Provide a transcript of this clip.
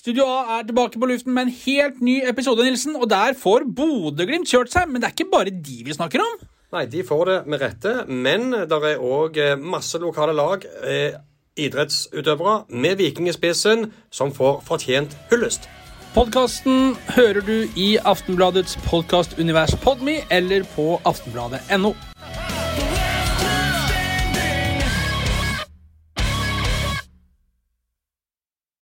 Studio A er tilbake på luften med en helt ny episode, Nilsen, og der får Bodø-Glimt kjørt seg. Men det er ikke bare de vi snakker om. Nei, de får det med rette, men det er òg eh, masse lokale lag, eh, idrettsutøvere, med Viking i spissen, som får fortjent hyllest. Podkasten hører du i Aftenbladets podkastunivers Podme eller på aftenbladet.no.